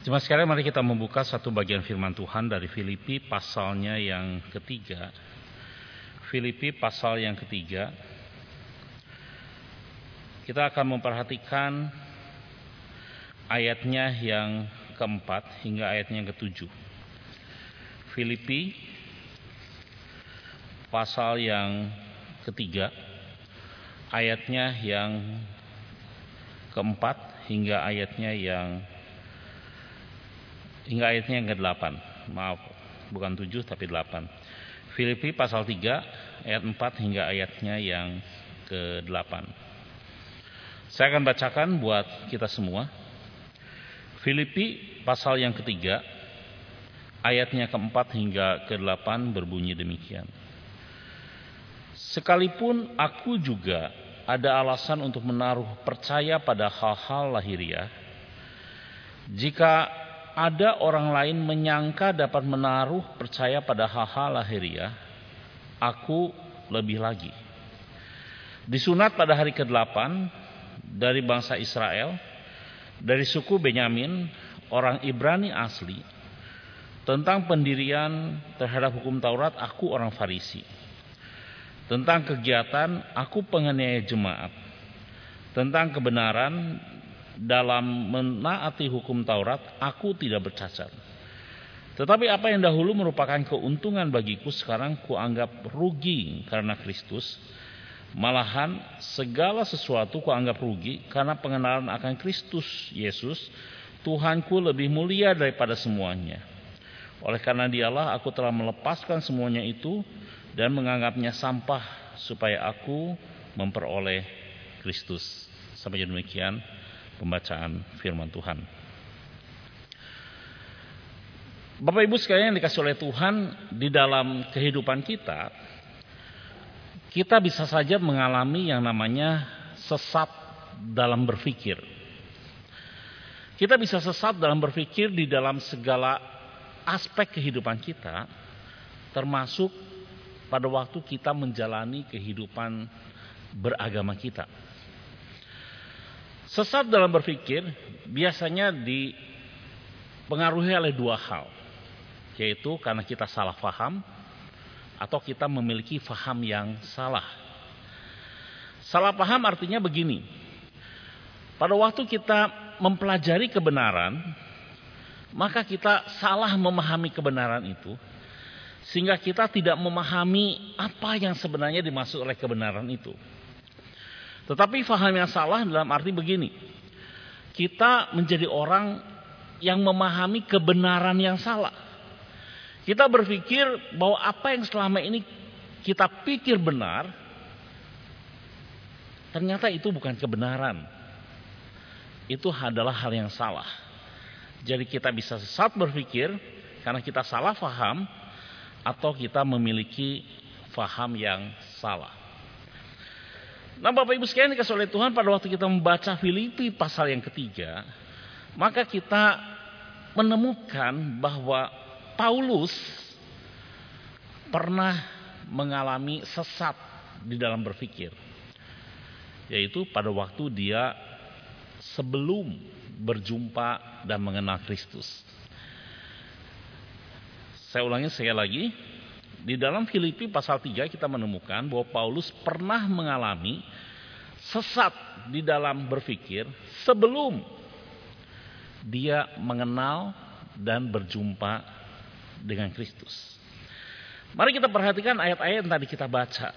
Cuma sekalian mari kita membuka satu bagian firman Tuhan dari Filipi pasalnya yang ketiga. Filipi pasal yang ketiga. Kita akan memperhatikan ayatnya yang keempat hingga ayatnya yang ketujuh. Filipi pasal yang ketiga ayatnya yang keempat hingga ayatnya yang hingga ayatnya yang ke-8. Maaf, bukan 7 tapi 8. Filipi pasal 3 ayat 4 hingga ayatnya yang ke-8. Saya akan bacakan buat kita semua. Filipi pasal yang ketiga ayatnya keempat hingga ke-8 berbunyi demikian. Sekalipun aku juga ada alasan untuk menaruh percaya pada hal-hal lahiriah, jika ada orang lain menyangka dapat menaruh percaya pada hal-hal lahiriah, aku lebih lagi. Disunat pada hari ke-8 dari bangsa Israel, dari suku Benyamin, orang Ibrani asli, tentang pendirian terhadap hukum Taurat, aku orang Farisi. Tentang kegiatan aku penganiaya jemaat, tentang kebenaran dalam menaati hukum Taurat, aku tidak bercacat. Tetapi apa yang dahulu merupakan keuntungan bagiku sekarang kuanggap rugi karena Kristus. Malahan segala sesuatu kuanggap rugi karena pengenalan akan Kristus Yesus, Tuhanku lebih mulia daripada semuanya. Oleh karena dialah aku telah melepaskan semuanya itu dan menganggapnya sampah supaya aku memperoleh Kristus. Sampai demikian pembacaan firman Tuhan. Bapak Ibu sekalian yang dikasih oleh Tuhan di dalam kehidupan kita, kita bisa saja mengalami yang namanya sesat dalam berpikir. Kita bisa sesat dalam berpikir di dalam segala aspek kehidupan kita, termasuk pada waktu kita menjalani kehidupan beragama kita. Sesat dalam berpikir biasanya dipengaruhi oleh dua hal, yaitu karena kita salah faham atau kita memiliki faham yang salah. Salah paham artinya begini. Pada waktu kita mempelajari kebenaran, maka kita salah memahami kebenaran itu sehingga kita tidak memahami apa yang sebenarnya dimaksud oleh kebenaran itu. Tetapi faham yang salah dalam arti begini. Kita menjadi orang yang memahami kebenaran yang salah. Kita berpikir bahwa apa yang selama ini kita pikir benar, ternyata itu bukan kebenaran. Itu adalah hal yang salah. Jadi kita bisa sesat berpikir karena kita salah faham atau kita memiliki faham yang salah. Nah Bapak Ibu sekalian dikasih oleh Tuhan pada waktu kita membaca Filipi pasal yang ketiga. Maka kita menemukan bahwa Paulus pernah mengalami sesat di dalam berpikir. Yaitu pada waktu dia sebelum berjumpa dan mengenal Kristus. Saya ulangi sekali lagi. Di dalam Filipi pasal 3 kita menemukan bahwa Paulus pernah mengalami sesat di dalam berpikir sebelum dia mengenal dan berjumpa dengan Kristus. Mari kita perhatikan ayat-ayat yang tadi kita baca.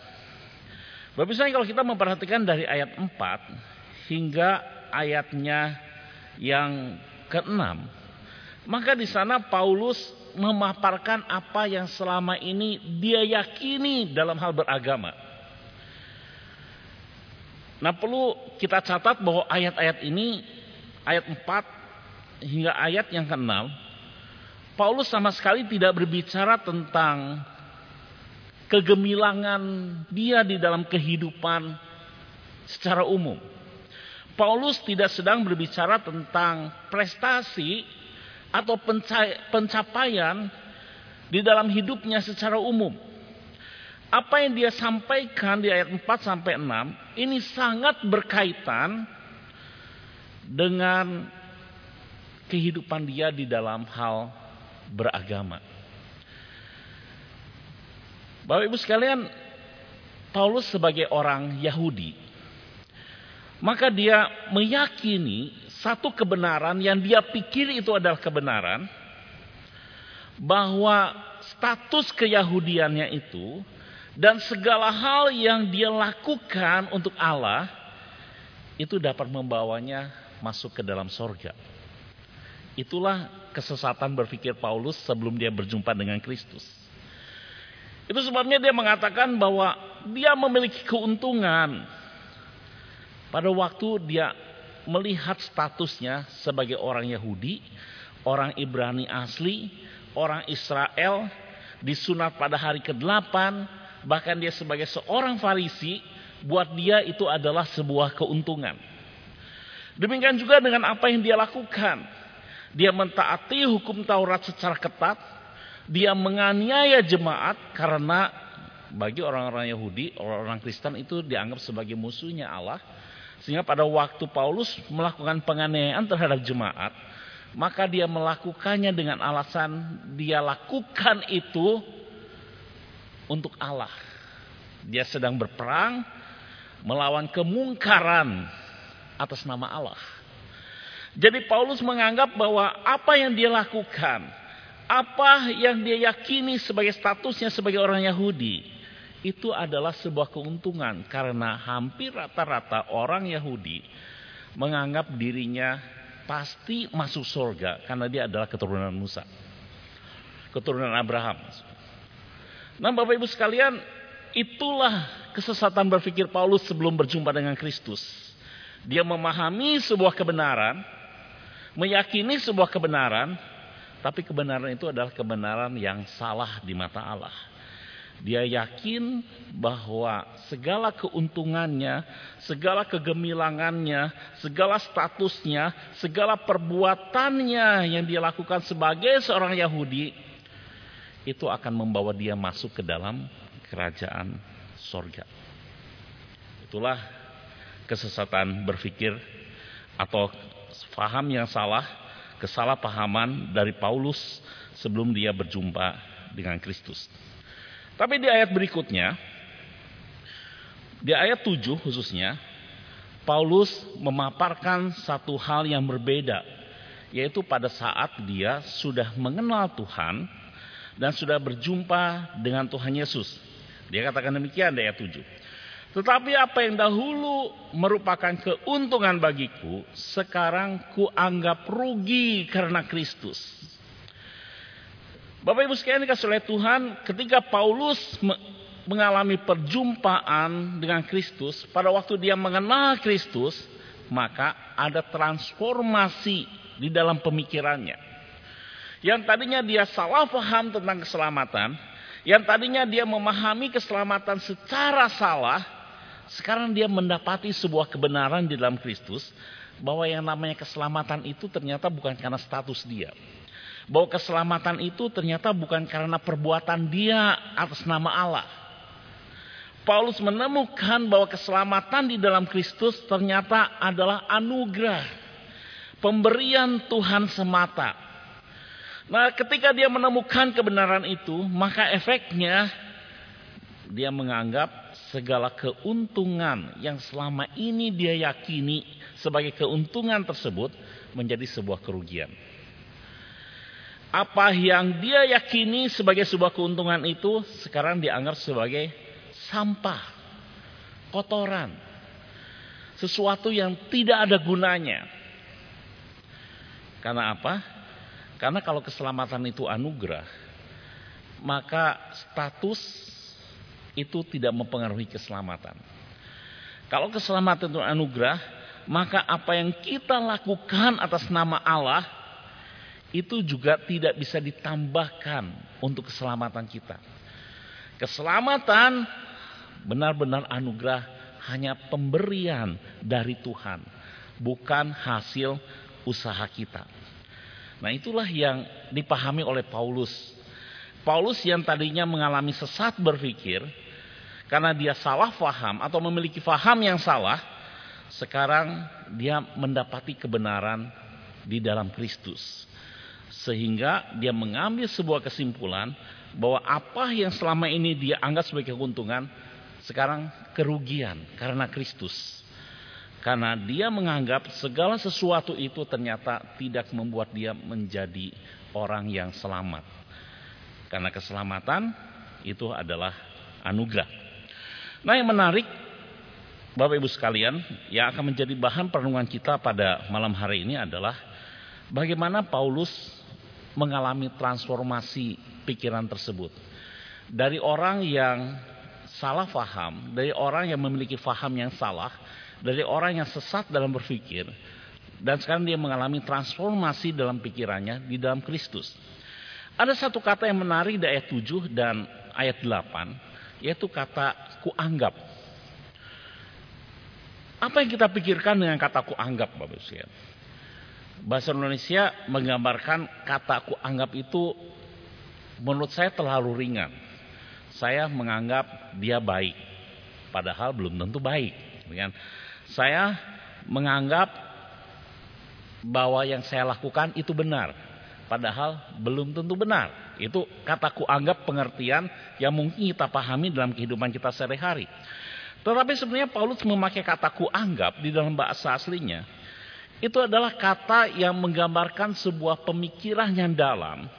Bapak Ibu kalau kita memperhatikan dari ayat 4 hingga ayatnya yang ke-6, maka di sana Paulus memaparkan apa yang selama ini dia yakini dalam hal beragama. Nah perlu kita catat bahwa ayat-ayat ini, ayat 4 hingga ayat yang ke-6, Paulus sama sekali tidak berbicara tentang kegemilangan dia di dalam kehidupan secara umum. Paulus tidak sedang berbicara tentang prestasi atau pencapaian di dalam hidupnya secara umum. Apa yang dia sampaikan di ayat 4 sampai 6 ini sangat berkaitan dengan kehidupan dia di dalam hal beragama. Bapak Ibu sekalian, Paulus sebagai orang Yahudi, maka dia meyakini satu kebenaran yang dia pikir itu adalah kebenaran, bahwa status keyahudiannya itu dan segala hal yang dia lakukan untuk Allah itu dapat membawanya masuk ke dalam sorga. Itulah kesesatan berpikir Paulus sebelum dia berjumpa dengan Kristus. Itu sebabnya dia mengatakan bahwa dia memiliki keuntungan pada waktu dia melihat statusnya sebagai orang Yahudi, orang Ibrani asli, orang Israel, disunat pada hari ke-8, bahkan dia sebagai seorang Farisi, buat dia itu adalah sebuah keuntungan. Demikian juga dengan apa yang dia lakukan. Dia mentaati hukum Taurat secara ketat. Dia menganiaya jemaat karena bagi orang-orang Yahudi, orang-orang Kristen itu dianggap sebagai musuhnya Allah. Sehingga pada waktu Paulus melakukan penganiayaan terhadap jemaat, maka dia melakukannya dengan alasan dia lakukan itu untuk Allah. Dia sedang berperang melawan kemungkaran atas nama Allah. Jadi Paulus menganggap bahwa apa yang dia lakukan, apa yang dia yakini sebagai statusnya sebagai orang Yahudi, itu adalah sebuah keuntungan karena hampir rata-rata orang Yahudi menganggap dirinya pasti masuk surga karena dia adalah keturunan Musa. Keturunan Abraham. Nah, Bapak Ibu sekalian, itulah kesesatan berpikir Paulus sebelum berjumpa dengan Kristus. Dia memahami sebuah kebenaran, meyakini sebuah kebenaran, tapi kebenaran itu adalah kebenaran yang salah di mata Allah. Dia yakin bahwa segala keuntungannya, segala kegemilangannya, segala statusnya, segala perbuatannya yang dia lakukan sebagai seorang Yahudi itu akan membawa dia masuk ke dalam kerajaan sorga. Itulah kesesatan berpikir atau faham yang salah, kesalahpahaman dari Paulus sebelum dia berjumpa dengan Kristus. Tapi di ayat berikutnya, di ayat 7 khususnya, Paulus memaparkan satu hal yang berbeda, yaitu pada saat dia sudah mengenal Tuhan dan sudah berjumpa dengan Tuhan Yesus. Dia katakan demikian di ayat 7. Tetapi apa yang dahulu merupakan keuntungan bagiku, sekarang kuanggap rugi karena Kristus. Bapak Ibu sekalian dikasih oleh Tuhan, ketika Paulus mengalami perjumpaan dengan Kristus, pada waktu dia mengenal Kristus, maka ada transformasi di dalam pemikirannya. Yang tadinya dia salah paham tentang keselamatan, yang tadinya dia memahami keselamatan secara salah, sekarang dia mendapati sebuah kebenaran di dalam Kristus bahwa yang namanya keselamatan itu ternyata bukan karena status dia. Bahwa keselamatan itu ternyata bukan karena perbuatan dia atas nama Allah. Paulus menemukan bahwa keselamatan di dalam Kristus ternyata adalah anugerah. Pemberian Tuhan semata. Nah ketika dia menemukan kebenaran itu, maka efeknya dia menganggap segala keuntungan yang selama ini dia yakini sebagai keuntungan tersebut menjadi sebuah kerugian apa yang dia yakini sebagai sebuah keuntungan itu sekarang dianggap sebagai sampah, kotoran, sesuatu yang tidak ada gunanya. Karena apa? Karena kalau keselamatan itu anugerah, maka status itu tidak mempengaruhi keselamatan. Kalau keselamatan itu anugerah, maka apa yang kita lakukan atas nama Allah itu juga tidak bisa ditambahkan untuk keselamatan kita. Keselamatan benar-benar anugerah hanya pemberian dari Tuhan, bukan hasil usaha kita. Nah, itulah yang dipahami oleh Paulus. Paulus yang tadinya mengalami sesat berpikir karena dia salah faham atau memiliki faham yang salah, sekarang dia mendapati kebenaran di dalam Kristus. Sehingga dia mengambil sebuah kesimpulan bahwa apa yang selama ini dia anggap sebagai keuntungan sekarang kerugian karena Kristus. Karena dia menganggap segala sesuatu itu ternyata tidak membuat dia menjadi orang yang selamat. Karena keselamatan itu adalah anugerah. Nah yang menarik Bapak Ibu sekalian yang akan menjadi bahan perenungan kita pada malam hari ini adalah bagaimana Paulus mengalami transformasi pikiran tersebut. Dari orang yang salah faham, dari orang yang memiliki faham yang salah, dari orang yang sesat dalam berpikir dan sekarang dia mengalami transformasi dalam pikirannya di dalam Kristus. Ada satu kata yang menarik di ayat 7 dan ayat 8 yaitu kata kuanggap. Apa yang kita pikirkan dengan kata kuanggap Bapak Ibu Bahasa Indonesia menggambarkan kata kuanggap itu menurut saya terlalu ringan. Saya menganggap dia baik padahal belum tentu baik. Saya menganggap bahwa yang saya lakukan itu benar. Padahal belum tentu benar. Itu kataku anggap pengertian yang mungkin kita pahami dalam kehidupan kita sehari-hari. Tetapi sebenarnya Paulus memakai kataku anggap di dalam bahasa aslinya. Itu adalah kata yang menggambarkan sebuah pemikiran yang dalam.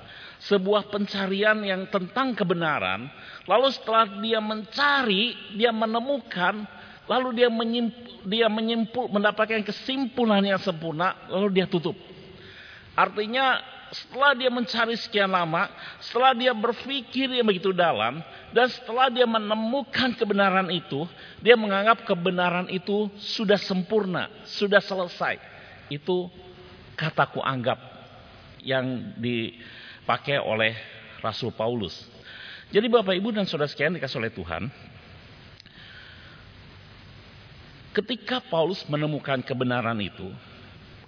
Sebuah pencarian yang tentang kebenaran. Lalu setelah dia mencari, dia menemukan Lalu dia menyimpul, dia menyimpul mendapatkan kesimpulan yang sempurna, lalu dia tutup. Artinya setelah dia mencari sekian lama, setelah dia berpikir yang begitu dalam, dan setelah dia menemukan kebenaran itu, dia menganggap kebenaran itu sudah sempurna, sudah selesai. Itu kataku anggap yang dipakai oleh Rasul Paulus. Jadi Bapak Ibu dan Saudara sekalian dikasih oleh Tuhan, Ketika Paulus menemukan kebenaran itu,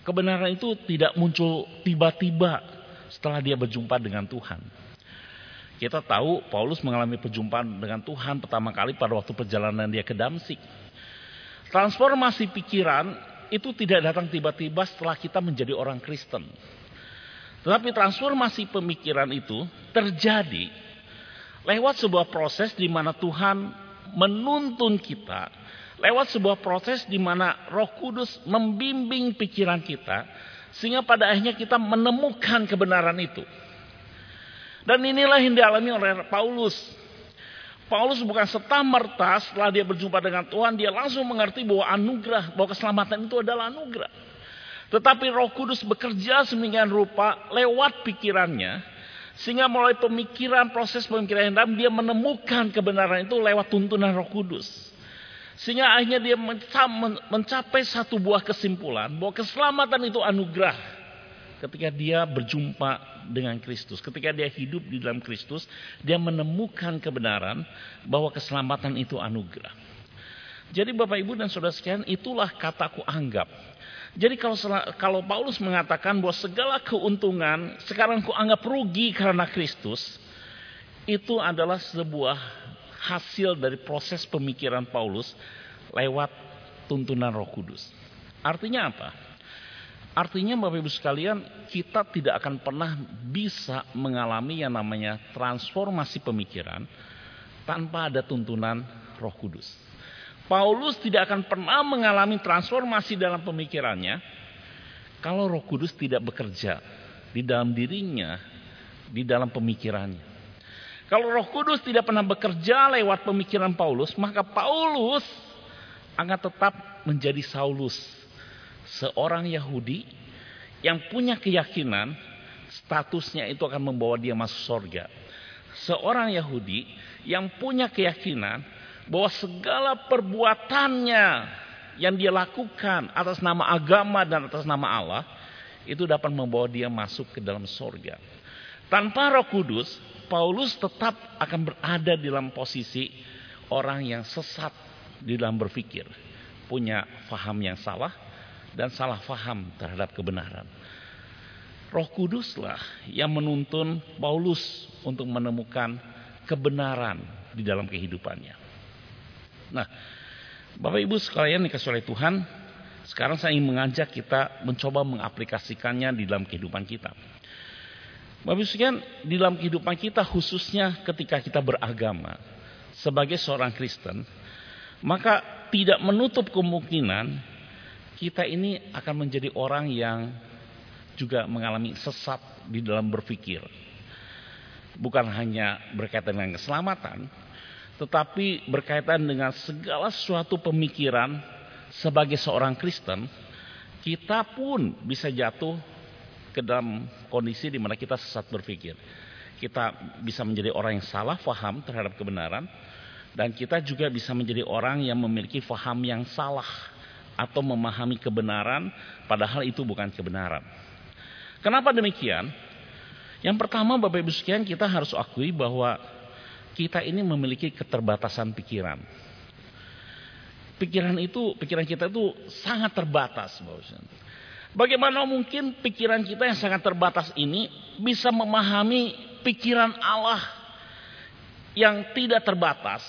kebenaran itu tidak muncul tiba-tiba setelah dia berjumpa dengan Tuhan. Kita tahu Paulus mengalami perjumpaan dengan Tuhan pertama kali pada waktu perjalanan dia ke Damsik. Transformasi pikiran itu tidak datang tiba-tiba setelah kita menjadi orang Kristen. Tetapi transformasi pemikiran itu terjadi lewat sebuah proses di mana Tuhan menuntun kita lewat sebuah proses di mana Roh Kudus membimbing pikiran kita sehingga pada akhirnya kita menemukan kebenaran itu. Dan inilah yang dialami oleh Paulus. Paulus bukan serta merta setelah dia berjumpa dengan Tuhan dia langsung mengerti bahwa anugerah, bahwa keselamatan itu adalah anugerah. Tetapi Roh Kudus bekerja semikian rupa lewat pikirannya sehingga mulai pemikiran, proses pemikiran yang dalam dia menemukan kebenaran itu lewat tuntunan Roh Kudus. Sehingga akhirnya dia mencapai satu buah kesimpulan bahwa keselamatan itu anugerah. Ketika dia berjumpa dengan Kristus, ketika dia hidup di dalam Kristus, dia menemukan kebenaran bahwa keselamatan itu anugerah. Jadi Bapak Ibu dan Saudara sekalian, itulah kataku anggap. Jadi kalau kalau Paulus mengatakan bahwa segala keuntungan sekarang ku anggap rugi karena Kristus, itu adalah sebuah hasil dari proses pemikiran Paulus lewat tuntunan Roh Kudus. Artinya apa? Artinya Bapak Ibu sekalian, kita tidak akan pernah bisa mengalami yang namanya transformasi pemikiran tanpa ada tuntunan Roh Kudus. Paulus tidak akan pernah mengalami transformasi dalam pemikirannya kalau Roh Kudus tidak bekerja di dalam dirinya, di dalam pemikirannya. Kalau Roh Kudus tidak pernah bekerja lewat pemikiran Paulus, maka Paulus akan tetap menjadi Saulus, seorang Yahudi yang punya keyakinan statusnya itu akan membawa dia masuk surga. Seorang Yahudi yang punya keyakinan bahwa segala perbuatannya yang dia lakukan atas nama agama dan atas nama Allah itu dapat membawa dia masuk ke dalam surga. Tanpa Roh Kudus, Paulus tetap akan berada di dalam posisi orang yang sesat di dalam berpikir, punya faham yang salah dan salah faham terhadap kebenaran. Roh Kuduslah yang menuntun Paulus untuk menemukan kebenaran di dalam kehidupannya. Nah, Bapak Ibu sekalian dikasih oleh Tuhan, Sekarang saya ingin mengajak kita mencoba mengaplikasikannya di dalam kehidupan kita. Bapak sekalian, di dalam kehidupan kita khususnya ketika kita beragama sebagai seorang Kristen, maka tidak menutup kemungkinan kita ini akan menjadi orang yang juga mengalami sesat di dalam berpikir. Bukan hanya berkaitan dengan keselamatan, tetapi berkaitan dengan segala sesuatu pemikiran sebagai seorang Kristen, kita pun bisa jatuh ke dalam kondisi di mana kita sesat berpikir. Kita bisa menjadi orang yang salah faham terhadap kebenaran dan kita juga bisa menjadi orang yang memiliki faham yang salah atau memahami kebenaran padahal itu bukan kebenaran. Kenapa demikian? Yang pertama Bapak Ibu sekalian kita harus akui bahwa kita ini memiliki keterbatasan pikiran. Pikiran itu, pikiran kita itu sangat terbatas, Bapak Bagaimana mungkin pikiran kita yang sangat terbatas ini bisa memahami pikiran Allah yang tidak terbatas?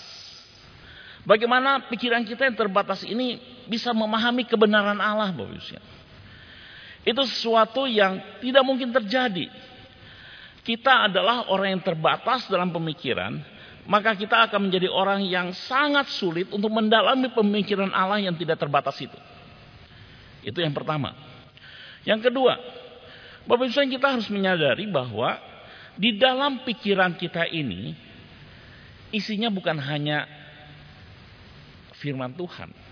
Bagaimana pikiran kita yang terbatas ini bisa memahami kebenaran Allah, Bapak Itu sesuatu yang tidak mungkin terjadi. Kita adalah orang yang terbatas dalam pemikiran, maka kita akan menjadi orang yang sangat sulit untuk mendalami pemikiran Allah yang tidak terbatas itu. Itu yang pertama. Yang kedua, Bapak Ibu kita harus menyadari bahwa di dalam pikiran kita ini isinya bukan hanya firman Tuhan.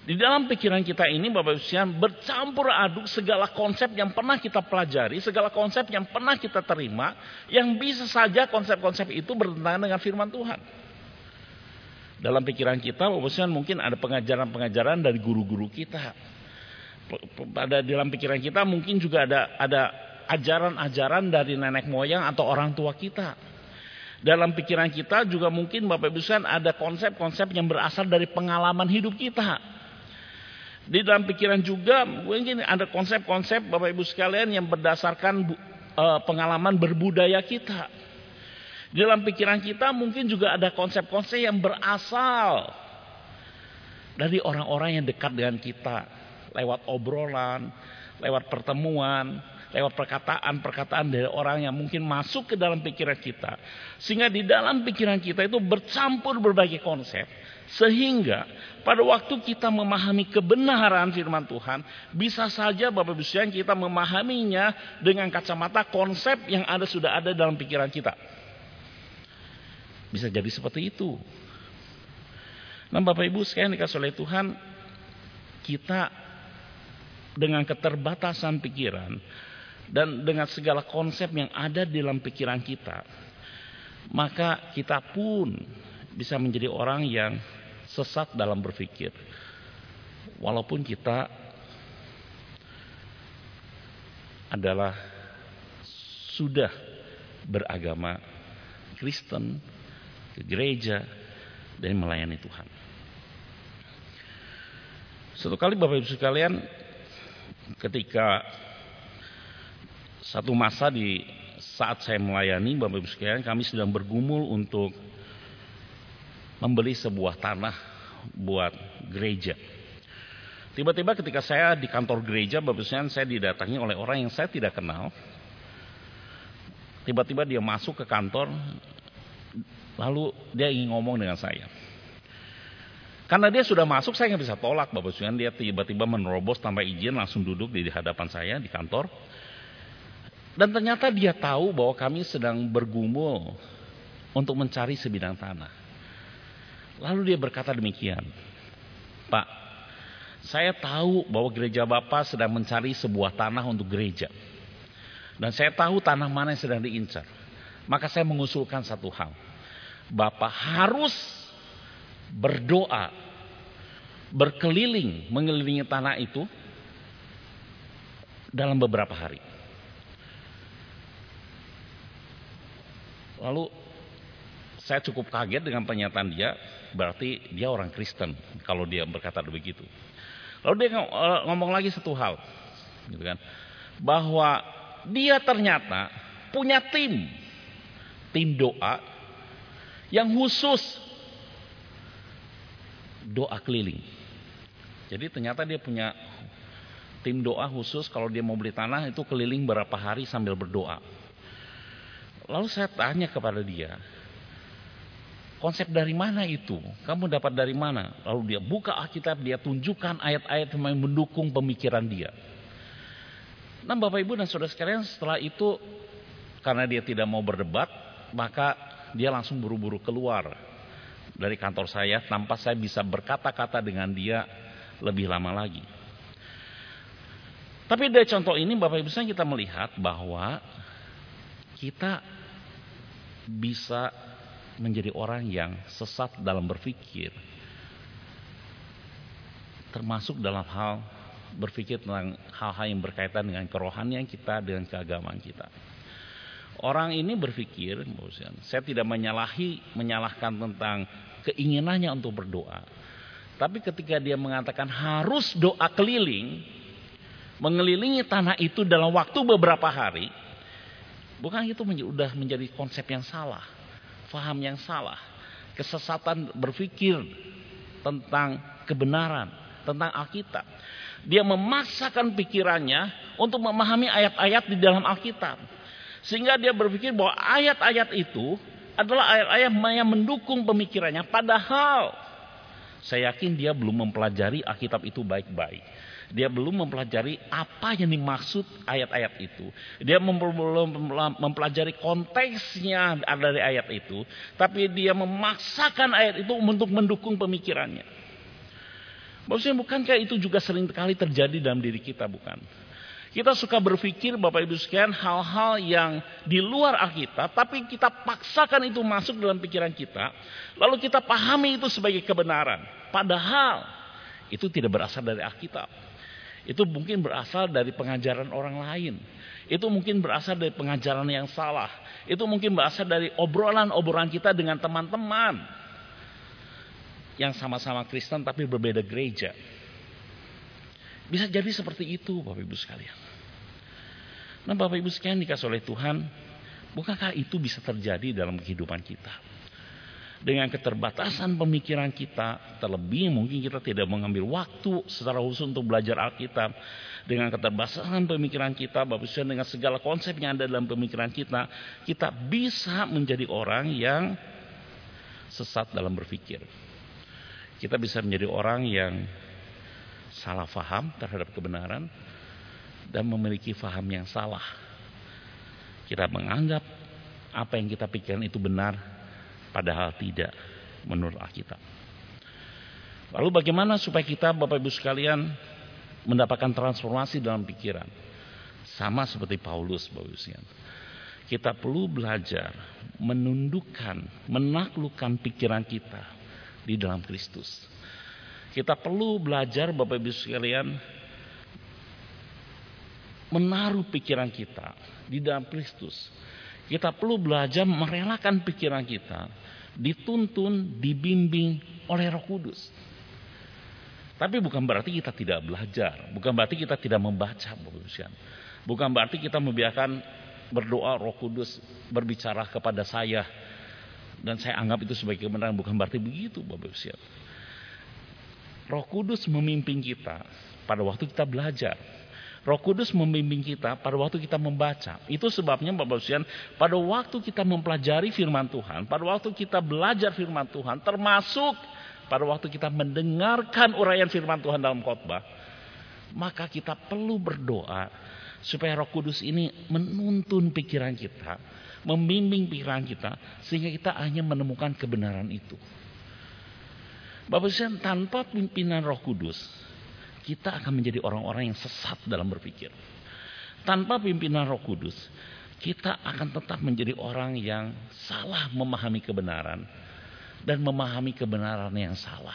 Di dalam pikiran kita ini Bapak Ibu bercampur aduk segala konsep yang pernah kita pelajari, segala konsep yang pernah kita terima, yang bisa saja konsep-konsep itu bertentangan dengan firman Tuhan. Dalam pikiran kita Bapak Ibu mungkin ada pengajaran-pengajaran dari guru-guru kita pada dalam pikiran kita mungkin juga ada ada ajaran-ajaran dari nenek moyang atau orang tua kita. Dalam pikiran kita juga mungkin Bapak Ibu sekalian ada konsep-konsep yang berasal dari pengalaman hidup kita. Di dalam pikiran juga mungkin ada konsep-konsep Bapak Ibu sekalian yang berdasarkan uh, pengalaman berbudaya kita. Di dalam pikiran kita mungkin juga ada konsep-konsep yang berasal dari orang-orang yang dekat dengan kita lewat obrolan, lewat pertemuan, lewat perkataan-perkataan dari orang yang mungkin masuk ke dalam pikiran kita. Sehingga di dalam pikiran kita itu bercampur berbagai konsep. Sehingga pada waktu kita memahami kebenaran firman Tuhan, bisa saja Bapak Ibu sekalian kita memahaminya dengan kacamata konsep yang ada sudah ada dalam pikiran kita. Bisa jadi seperti itu. Nah Bapak Ibu sekalian dikasih oleh Tuhan, kita dengan keterbatasan pikiran dan dengan segala konsep yang ada dalam pikiran kita, maka kita pun bisa menjadi orang yang sesat dalam berpikir. Walaupun kita adalah sudah beragama Kristen, ke gereja, dan melayani Tuhan. Satu kali Bapak Ibu sekalian ketika satu masa di saat saya melayani Bapak Ibu sekalian kami sedang bergumul untuk membeli sebuah tanah buat gereja. Tiba-tiba ketika saya di kantor gereja Bapak saya didatangi oleh orang yang saya tidak kenal. Tiba-tiba dia masuk ke kantor lalu dia ingin ngomong dengan saya. Karena dia sudah masuk, saya nggak bisa tolak Bapak Ibu. Dia tiba-tiba menerobos tanpa izin langsung duduk di hadapan saya di kantor. Dan ternyata dia tahu bahwa kami sedang bergumul untuk mencari sebidang tanah. Lalu dia berkata demikian, Pak, saya tahu bahwa gereja Bapak sedang mencari sebuah tanah untuk gereja. Dan saya tahu tanah mana yang sedang diincar. Maka saya mengusulkan satu hal. Bapak harus berdoa, berkeliling mengelilingi tanah itu dalam beberapa hari. Lalu saya cukup kaget dengan pernyataan dia, berarti dia orang Kristen kalau dia berkata begitu. Lalu dia eh, ngomong lagi satu hal, gitu kan, bahwa dia ternyata punya tim, tim doa yang khusus doa keliling. Jadi ternyata dia punya tim doa khusus kalau dia mau beli tanah itu keliling berapa hari sambil berdoa. Lalu saya tanya kepada dia, konsep dari mana itu? Kamu dapat dari mana? Lalu dia buka Alkitab, dia tunjukkan ayat-ayat yang mendukung pemikiran dia. Nah Bapak Ibu dan Saudara sekalian setelah itu karena dia tidak mau berdebat, maka dia langsung buru-buru keluar dari kantor saya tanpa saya bisa berkata-kata dengan dia lebih lama lagi. Tapi dari contoh ini Bapak Ibu kita melihat bahwa kita bisa menjadi orang yang sesat dalam berpikir. Termasuk dalam hal berpikir tentang hal-hal yang berkaitan dengan kerohanian kita, dengan keagamaan kita. Orang ini berpikir, saya tidak menyalahi, menyalahkan tentang keinginannya untuk berdoa. Tapi ketika dia mengatakan harus doa keliling, mengelilingi tanah itu dalam waktu beberapa hari, bukan itu sudah menjadi konsep yang salah, faham yang salah, kesesatan berpikir tentang kebenaran, tentang Alkitab. Dia memaksakan pikirannya untuk memahami ayat-ayat di dalam Alkitab. Sehingga dia berpikir bahwa ayat-ayat itu adalah ayat-ayat yang mendukung pemikirannya. Padahal saya yakin dia belum mempelajari Alkitab itu baik-baik. Dia belum mempelajari apa yang dimaksud ayat-ayat itu. Dia belum mempelajari konteksnya dari ayat itu. Tapi dia memaksakan ayat itu untuk mendukung pemikirannya. Maksudnya bukankah itu juga sering kali terjadi dalam diri kita bukan? Kita suka berpikir Bapak Ibu sekalian hal-hal yang di luar Alkitab, tapi kita paksakan itu masuk dalam pikiran kita, lalu kita pahami itu sebagai kebenaran. Padahal itu tidak berasal dari Alkitab. Itu mungkin berasal dari pengajaran orang lain. Itu mungkin berasal dari pengajaran yang salah. Itu mungkin berasal dari obrolan-obrolan kita dengan teman-teman yang sama-sama Kristen tapi berbeda gereja. Bisa jadi seperti itu Bapak Ibu sekalian. Nah Bapak Ibu sekalian dikasih oleh Tuhan, bukankah itu bisa terjadi dalam kehidupan kita? Dengan keterbatasan pemikiran kita, terlebih mungkin kita tidak mengambil waktu secara khusus untuk belajar Alkitab. Dengan keterbatasan pemikiran kita, Bapak Ibu sekalian dengan segala konsep yang ada dalam pemikiran kita, kita bisa menjadi orang yang sesat dalam berpikir. Kita bisa menjadi orang yang salah faham terhadap kebenaran dan memiliki faham yang salah. Kita menganggap apa yang kita pikirkan itu benar padahal tidak menurut Alkitab. Lalu bagaimana supaya kita Bapak Ibu sekalian mendapatkan transformasi dalam pikiran? Sama seperti Paulus Bapak Ibu sekalian. Kita perlu belajar menundukkan, menaklukkan pikiran kita di dalam Kristus. Kita perlu belajar Bapak Ibu sekalian menaruh pikiran kita di dalam Kristus. Kita perlu belajar merelakan pikiran kita dituntun, dibimbing oleh Roh Kudus. Tapi bukan berarti kita tidak belajar, bukan berarti kita tidak membaca, Bapak Ibu sekalian. Bukan berarti kita membiarkan berdoa Roh Kudus berbicara kepada saya dan saya anggap itu sebagai kebenaran, bukan berarti begitu, Bapak Ibu sekalian. Roh Kudus memimpin kita pada waktu kita belajar. Roh Kudus membimbing kita pada waktu kita membaca. Itu sebabnya Bapak Ibu pada waktu kita mempelajari firman Tuhan, pada waktu kita belajar firman Tuhan, termasuk pada waktu kita mendengarkan uraian firman Tuhan dalam khotbah, maka kita perlu berdoa supaya Roh Kudus ini menuntun pikiran kita, membimbing pikiran kita sehingga kita hanya menemukan kebenaran itu. Bapak Ibu tanpa pimpinan Roh Kudus, kita akan menjadi orang-orang yang sesat dalam berpikir. Tanpa pimpinan Roh Kudus, kita akan tetap menjadi orang yang salah memahami kebenaran dan memahami kebenaran yang salah.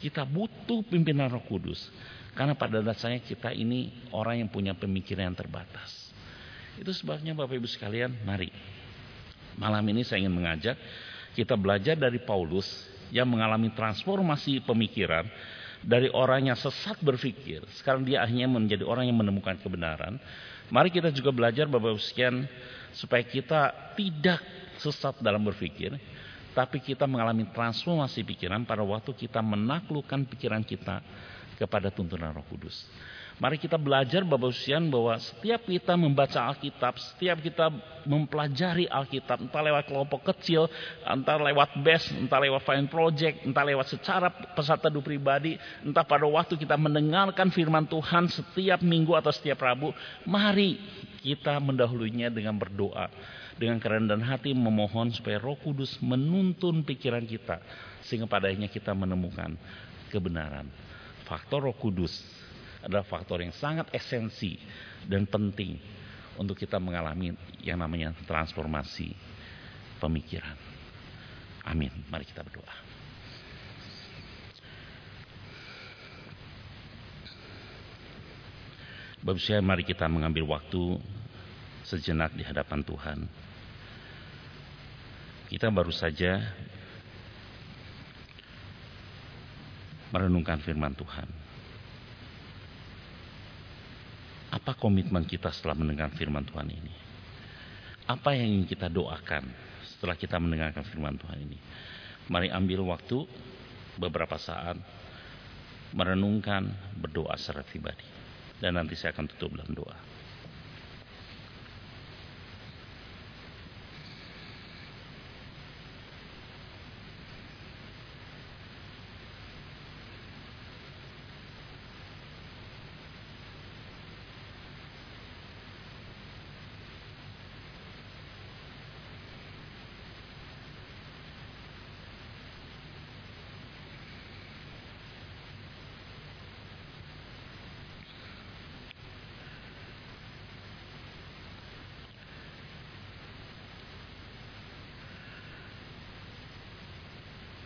Kita butuh pimpinan Roh Kudus karena pada dasarnya kita ini orang yang punya pemikiran yang terbatas. Itu sebabnya Bapak Ibu sekalian, mari malam ini saya ingin mengajak kita belajar dari Paulus yang mengalami transformasi pemikiran dari orang yang sesat berpikir, sekarang dia akhirnya menjadi orang yang menemukan kebenaran. Mari kita juga belajar Bapak sekian supaya kita tidak sesat dalam berpikir, tapi kita mengalami transformasi pikiran pada waktu kita menaklukkan pikiran kita kepada tuntunan Roh Kudus. Mari kita belajar Bapak Usian bahwa setiap kita membaca Alkitab, setiap kita mempelajari Alkitab, entah lewat kelompok kecil, entah lewat BES, entah lewat Fine Project, entah lewat secara peserta teduh pribadi, entah pada waktu kita mendengarkan firman Tuhan setiap minggu atau setiap Rabu, mari kita mendahulunya dengan berdoa. Dengan kerendahan hati memohon supaya roh kudus menuntun pikiran kita. Sehingga padanya kita menemukan kebenaran. Faktor roh kudus adalah faktor yang sangat esensi dan penting untuk kita mengalami yang namanya transformasi pemikiran. Amin. Mari kita berdoa. Bapak saya mari kita mengambil waktu sejenak di hadapan Tuhan. Kita baru saja merenungkan firman Tuhan. Apa komitmen kita setelah mendengar firman Tuhan ini? Apa yang ingin kita doakan setelah kita mendengarkan firman Tuhan ini? Mari ambil waktu beberapa saat merenungkan, berdoa secara pribadi. Dan nanti saya akan tutup dalam doa.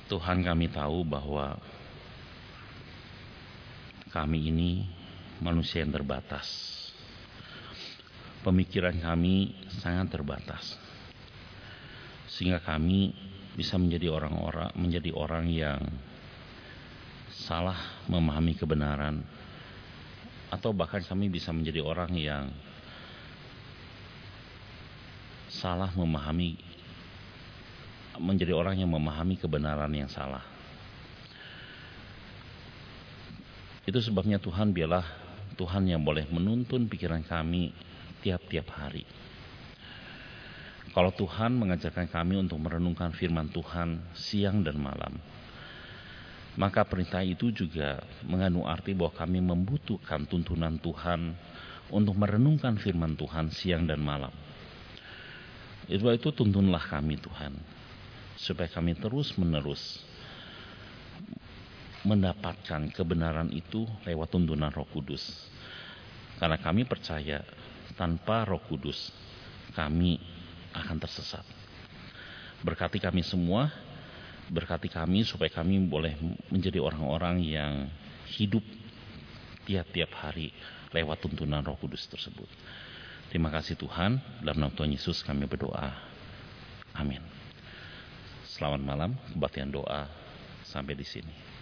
Tuhan kami tahu bahwa kami ini manusia yang terbatas. Pemikiran kami sangat terbatas. Sehingga kami bisa menjadi orang-orang menjadi orang yang salah memahami kebenaran atau bahkan kami bisa menjadi orang yang salah memahami menjadi orang yang memahami kebenaran yang salah. Itu sebabnya Tuhan biarlah Tuhan yang boleh menuntun pikiran kami tiap-tiap hari. Kalau Tuhan mengajarkan kami untuk merenungkan firman Tuhan siang dan malam, maka perintah itu juga mengandung arti bahwa kami membutuhkan tuntunan Tuhan untuk merenungkan firman Tuhan siang dan malam. Itu itu tuntunlah kami Tuhan supaya kami terus-menerus mendapatkan kebenaran itu lewat tuntunan Roh Kudus. Karena kami percaya tanpa Roh Kudus kami akan tersesat. Berkati kami semua, berkati kami supaya kami boleh menjadi orang-orang yang hidup tiap-tiap hari lewat tuntunan Roh Kudus tersebut. Terima kasih Tuhan, dalam nama Tuhan Yesus kami berdoa. Amin. Selamat malam, kebaktian doa sampai di sini.